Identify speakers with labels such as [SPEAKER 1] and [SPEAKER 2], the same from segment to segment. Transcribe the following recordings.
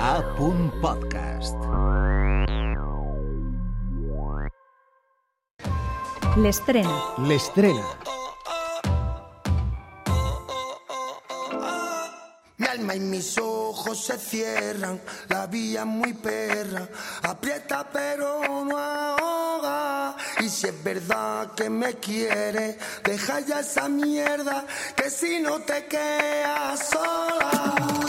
[SPEAKER 1] A. Podcast.
[SPEAKER 2] L'estrena.
[SPEAKER 1] L'estrena.
[SPEAKER 3] Mi alma y mis ojos se cierran, la vía es muy perra, aprieta pero no ahoga. Y si es verdad que me quiere, deja ya esa mierda, que si no te quedas sola.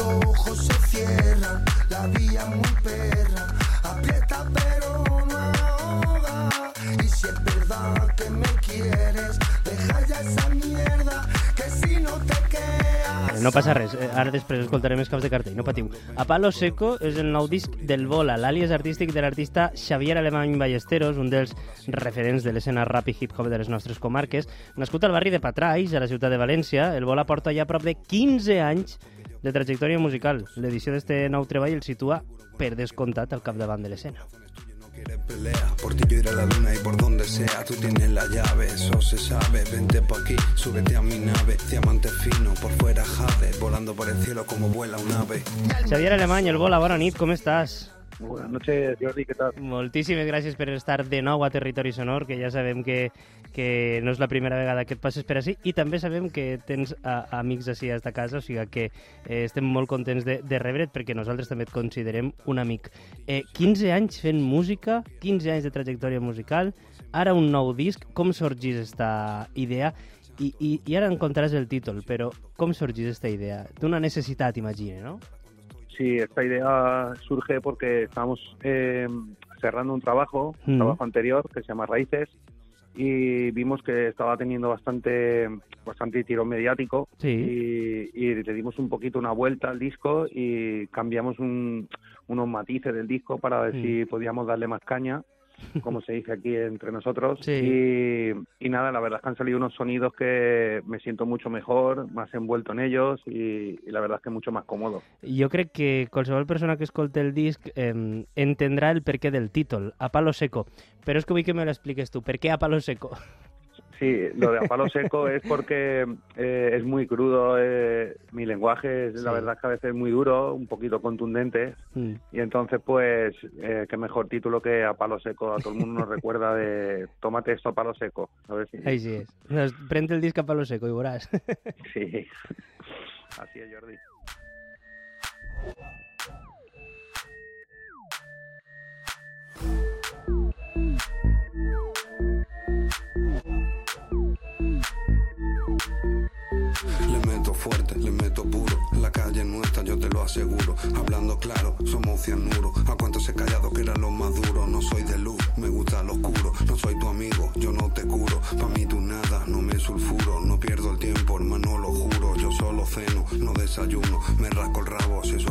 [SPEAKER 3] Ojos se cierran, la vía muy perra, No
[SPEAKER 4] passa res, eh, ara després escoltarem els caps de cartell, no patiu. A Palo Seco és el nou disc del Bola, l'àlies artístic de l'artista Xavier Alemany Ballesteros, un dels referents de l'escena rap i hip-hop de les nostres comarques. Nascut al barri de Patraix, a la ciutat de València, el Bola porta ja prop de 15 anys de trajectòria musical. L'edició d'este nou treball el situa, per descomptat, al capdavant de l'escena.
[SPEAKER 5] Quieres pelea, por ti yo iré a la luna y por donde sea, tú tienes la llave, eso se sabe, vente por aquí, súbete a mi nave, diamante fino, por fuera jade, volando por el cielo como vuela un ave.
[SPEAKER 4] Xavier Alemany, el Bola, bona nit, com estàs?
[SPEAKER 6] Buenas noches, Jordi, ¿qué tal?
[SPEAKER 4] Moltíssimes gràcies per estar de nou a Territori Sonor, que ja sabem que, que no és la primera vegada que et passes per així, i també sabem que tens a, amics així a esta casa, o sigui que eh, estem molt contents de, de rebre't perquè nosaltres també et considerem un amic. Eh, 15 anys fent música, 15 anys de trajectòria musical, ara un nou disc, com sorgís esta idea? I, i, i ara encontraràs el títol, però com sorgís esta idea? D'una necessitat, imagine, no?
[SPEAKER 6] Sí, esta idea surge porque estábamos eh, cerrando un trabajo, un
[SPEAKER 4] Mm.
[SPEAKER 6] trabajo anterior que se llama Raíces, y vimos que estaba teniendo bastante bastante tirón mediático
[SPEAKER 4] Sí.
[SPEAKER 6] y, y le dimos un poquito una vuelta al disco y cambiamos un- unos matices del disco para ver
[SPEAKER 4] Mm.
[SPEAKER 6] si podíamos darle más caña, como se dice aquí entre nosotros.
[SPEAKER 4] Sí.
[SPEAKER 6] Y, y nada, la verdad es que han salido unos sonidos que me siento mucho mejor, más envuelto en ellos y, y la verdad es que mucho más cómodo.
[SPEAKER 4] Jo crec que qualsevol persona que escolti el disc eh, entendrà el perquè del títol, A Palo Seco. Però és que vull que me l'expliques tu. Per què A Palo Seco?
[SPEAKER 6] Sí, lo de a palo seco es porque eh, es muy crudo, eh, mi lenguaje es la
[SPEAKER 4] Sí.
[SPEAKER 6] verdad es que a veces es muy duro, un poquito contundente
[SPEAKER 4] Mm.
[SPEAKER 6] y entonces pues eh, qué mejor título que a palo seco, a todo el mundo nos recuerda de tómate esto a palo seco, a ver si
[SPEAKER 4] Així és. Doncs Pren el disc a Palo Seco i veuràs.
[SPEAKER 6] sí, así es Jordi.
[SPEAKER 5] Aseguro. Hablando claro, somos cianuro. A cuántos he callado que eran los más duros. No soy de luz, me gusta lo oscuro. No soy tu amigo, yo no te curo. Pa' mí tú nada, no me sulfuro. No pierdo el tiempo, hermano, lo juro. Yo solo ceno, no desayuno. Me rasco el rabo si es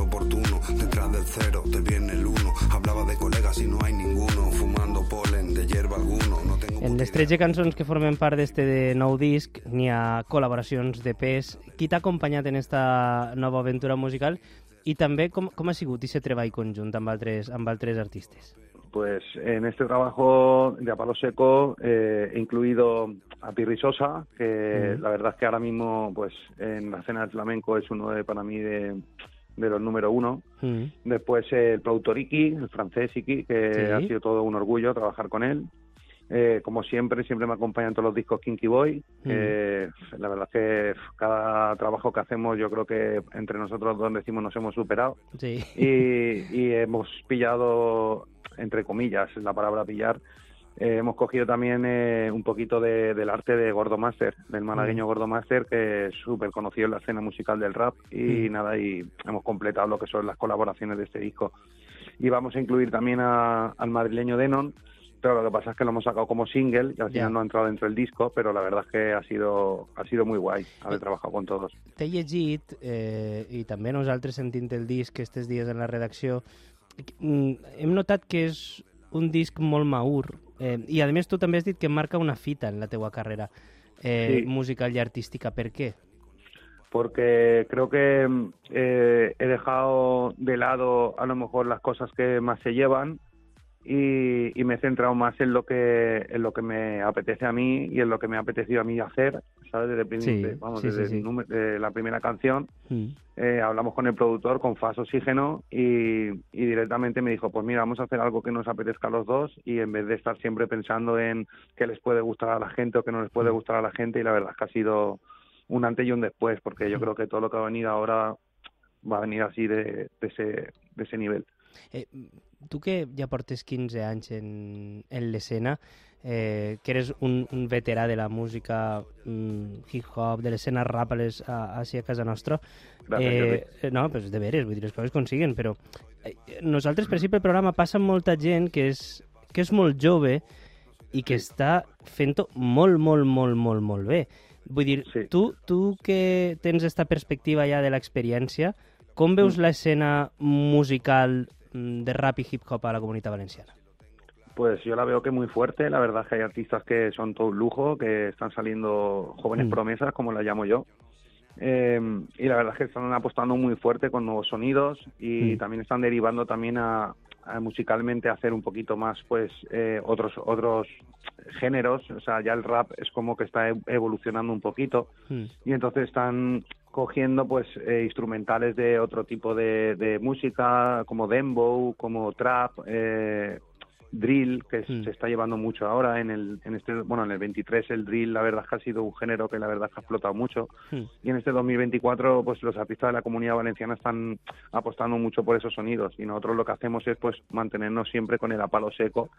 [SPEAKER 4] les 13 cançons que formen part d'este de nou disc n'hi ha col·laboracions de pes. Qui t'ha acompanyat en esta nova aventura musical? I també com, com ha sigut aquest treball conjunt amb altres, amb altres artistes?
[SPEAKER 6] Pues en este trabajo de a palo seco eh, he incluido a Pirri Sosa, que
[SPEAKER 4] Ujú.
[SPEAKER 6] la verdad es que ahora mismo pues en la escena del flamenco es uno de para mí de, de los número uno.
[SPEAKER 4] Mm.
[SPEAKER 6] Después eh, el productor Iki, el francés Iki, que
[SPEAKER 4] Sí.
[SPEAKER 6] ha sido todo un orgullo trabajar con él. Eh, como siempre, siempre me acompañan todos los discos Kinky Boy.
[SPEAKER 4] Mm.
[SPEAKER 6] Eh, la verdad es que cada trabajo que hacemos, yo creo que entre nosotros dos decimos nos hemos superado
[SPEAKER 4] Sí.
[SPEAKER 6] y, y hemos pillado, entre comillas, la palabra pillar, eh, hemos cogido también eh, un poquito de- del arte de Gordo Master, del malagueño
[SPEAKER 4] Mm.
[SPEAKER 6] Gordo Master, que es súper conocido en la escena musical del rap y
[SPEAKER 4] Mm.
[SPEAKER 6] nada, y hemos completado lo que son las colaboraciones de este disco. Y vamos a incluir también a- al madrileño Denon, pero lo que pasa es que lo hemos sacado como single y al final no ha entrado dentro del disco, pero la verdad es que ha sido, ha sido muy guay haber trabajado con todos.
[SPEAKER 4] T'he llegit, eh, i també nosaltres sentint el disc aquests dies en la redacció, mm, hem notat que és un disc molt maur, eh, i a més tu també has dit que marca una fita en la teua carrera eh,
[SPEAKER 6] Sí.
[SPEAKER 4] musical i artística. Per què?
[SPEAKER 6] porque creo que eh, he dejado de lado a lo mejor las cosas que más se llevan y, y me he centrado más en lo que en lo que me apetece a mí y en lo que me ha apetecido a mí hacer, ¿sabes? Desde,
[SPEAKER 4] Sí,
[SPEAKER 6] de- vamos,
[SPEAKER 4] sí,
[SPEAKER 6] desde
[SPEAKER 4] sí,
[SPEAKER 6] de la primera canción
[SPEAKER 4] Mm.
[SPEAKER 6] eh, hablamos con el productor, con Faz Oxígeno, y, y directamente me dijo, pues mira, vamos a hacer algo que nos apetezca a los dos, y en vez de estar siempre pensando en qué les puede gustar a la gente o qué no les puede gustar a la gente, y la verdad es que ha sido un antes y un después, porque yo creo que todo lo que va a venir ahora va a venir así de, de ese, de ese nivel.
[SPEAKER 4] Eh, tu que ja portes 15 anys en, en l'escena, eh, que eres un, un veterà de la música mm, hip-hop, de l'escena rap a, les, a, així a casa nostra, eh, no, pues de veres, vull dir, les coses consiguen, però eh, nosaltres, per exemple, el programa passa molta gent que és, que és molt jove i que està fent-ho molt, molt, molt, molt, molt bé. Vull dir,
[SPEAKER 6] Sí.
[SPEAKER 4] tu, tu que tens esta perspectiva ja de l'experiència, com veus l'escena musical mm, de rap i hip-hop a la comunitat valenciana?
[SPEAKER 6] Pues yo la veo que muy fuerte, la verdad es que hay artistas que son todo un lujo, que están saliendo jóvenes
[SPEAKER 4] Mm.
[SPEAKER 6] promesas, como la llamo yo. Eh, y la verdad es que están apostando muy fuerte con nuevos sonidos y
[SPEAKER 4] Mm.
[SPEAKER 6] también están derivando también a, a musicalmente a hacer un poquito más pues eh, otros otros géneros, o sea, ya el rap es como que está e- evolucionando un poquito
[SPEAKER 4] Mm.
[SPEAKER 6] y entonces están cogiendo pues eh, instrumentales de otro tipo de, de música como dembow, como trap, eh, drill que
[SPEAKER 4] Mm.
[SPEAKER 6] se está llevando mucho ahora en el en este bueno en el 23 el drill la verdad es que ha sido un género que la verdad es que ha explotado mucho
[SPEAKER 4] Mm.
[SPEAKER 6] y en este 2024 pues los artistas de la comunidad valenciana están apostando mucho por esos sonidos y nosotros lo que hacemos es pues mantenernos siempre con el a palo seco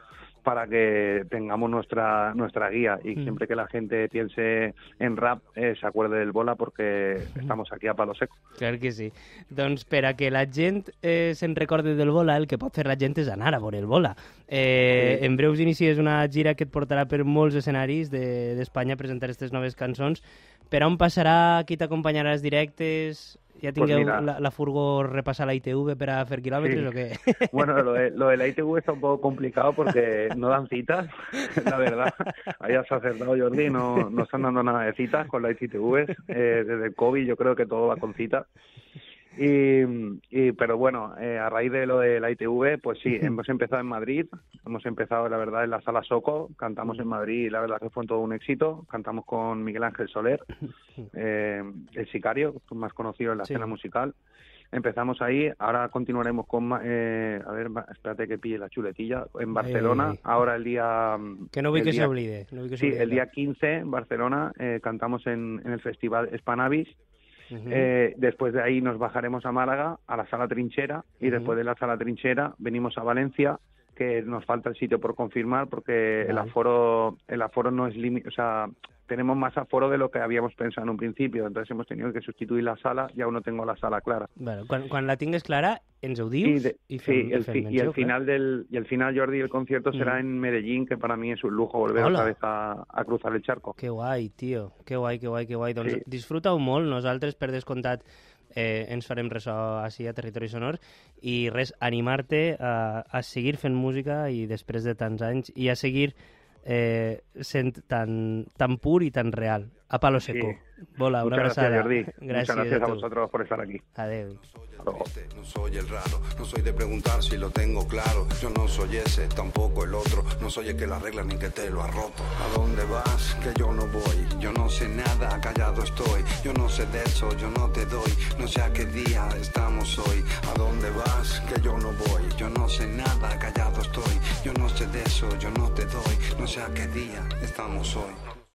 [SPEAKER 6] para que tengamos nuestra nuestra guía y
[SPEAKER 4] Mm.
[SPEAKER 6] siempre que la gente piense en rap eh, se acuerde del bola porque estamos aquí a palo seco
[SPEAKER 4] Clar que sí. Doncs per a que la gent eh, se'n recorde del Bola, el que pot fer la gent és anar a veure el Bola. Eh,
[SPEAKER 6] Sí.
[SPEAKER 4] En breus inicies una gira que et portarà per molts escenaris de- d'Espanya a presentar aquestes noves cançons. Per on passarà? Qui t'acompanyarà als directes? Ja tingueu
[SPEAKER 6] mira.
[SPEAKER 4] la, la furgó repassar la ITV per a fer quilòmetres
[SPEAKER 6] Sí.
[SPEAKER 4] o què?
[SPEAKER 6] Bueno, lo de, lo de la ITV está un poco complicado porque no dan citas, la verdad. Ahí has acertado, Jordi, no, no están dando nada de citas con la ITV. Eh, desde el COVID yo creo que todo va con citas. Y, y- pero bueno, eh, a raíz de lo de la ITV, pues sí, hemos empezado en Madrid, hemos empezado, la verdad, en la Sala Soco, cantamos en Madrid y la verdad que fue todo un éxito, cantamos con Miguel Ángel Soler, eh, el sicario, más conocido en la
[SPEAKER 4] Sí.
[SPEAKER 6] escena musical. Empezamos ahí, ahora continuaremos con, eh, a ver, espérate que pille la chuletilla, en Barcelona,
[SPEAKER 4] Ai.
[SPEAKER 6] ahora el día...
[SPEAKER 4] Que no
[SPEAKER 6] el
[SPEAKER 4] que
[SPEAKER 6] día-
[SPEAKER 4] s'oblide. No vull que
[SPEAKER 6] Sí,
[SPEAKER 4] s'oblide.
[SPEAKER 6] el día 15 en Barcelona eh, cantamos en, en el festival Spanavis. Eh, después de ahí nos bajaremos a Málaga, a la sala trinchera, y después de la sala trinchera venimos a Valencia, que nos falta el sitio por confirmar porque el aforo el aforo no es límite, o sea, tenemos más aforo de lo que habíamos pensado en un principio, entonces hemos tenido que sustituir la sala y aún no tengo la sala clara.
[SPEAKER 4] Bueno, quan, quan la tingues clara, ens ho dius
[SPEAKER 6] de-
[SPEAKER 4] i
[SPEAKER 6] sí,
[SPEAKER 4] fem,
[SPEAKER 6] y el,
[SPEAKER 4] fem
[SPEAKER 6] fi- y
[SPEAKER 4] menció,
[SPEAKER 6] el final del y el final Jordi el concierto será
[SPEAKER 4] Mm.
[SPEAKER 6] en Medellín, que para mí es un lujo volver
[SPEAKER 4] Hola.
[SPEAKER 6] otra vez a, a cruzar el charco.
[SPEAKER 4] Que guai, tio. Que guai, que guai, que guai. Doncs
[SPEAKER 6] Sí.
[SPEAKER 4] disfruta-ho molt. Nosaltres, per descomptat, eh, ens farem ressò així a Territori Sonor i res, animar-te a, a seguir fent música i després de tants anys i a seguir eh, sent tan, tan pur i tan real. A palo seco. Vola, una
[SPEAKER 6] Muchas
[SPEAKER 4] abraçada.
[SPEAKER 6] gracias, Jordi. Muchas gracias a vosotros por estar aquí. Luego.
[SPEAKER 5] No soy el raro, no soy de preguntar si lo tengo claro. Yo no soy ese, tampoco el otro. No soy el que la arregla ni que te lo ha roto. ¿A dónde vas? Que yo no voy. No sé nada, callado estoy. Yo no sé de eso, yo no te doy. No sé a qué día estamos hoy. ¿A dónde vas? Que yo no voy. Yo no sé nada, callado estoy. Yo no sé de eso, yo no te doy. No sé a qué día estamos hoy.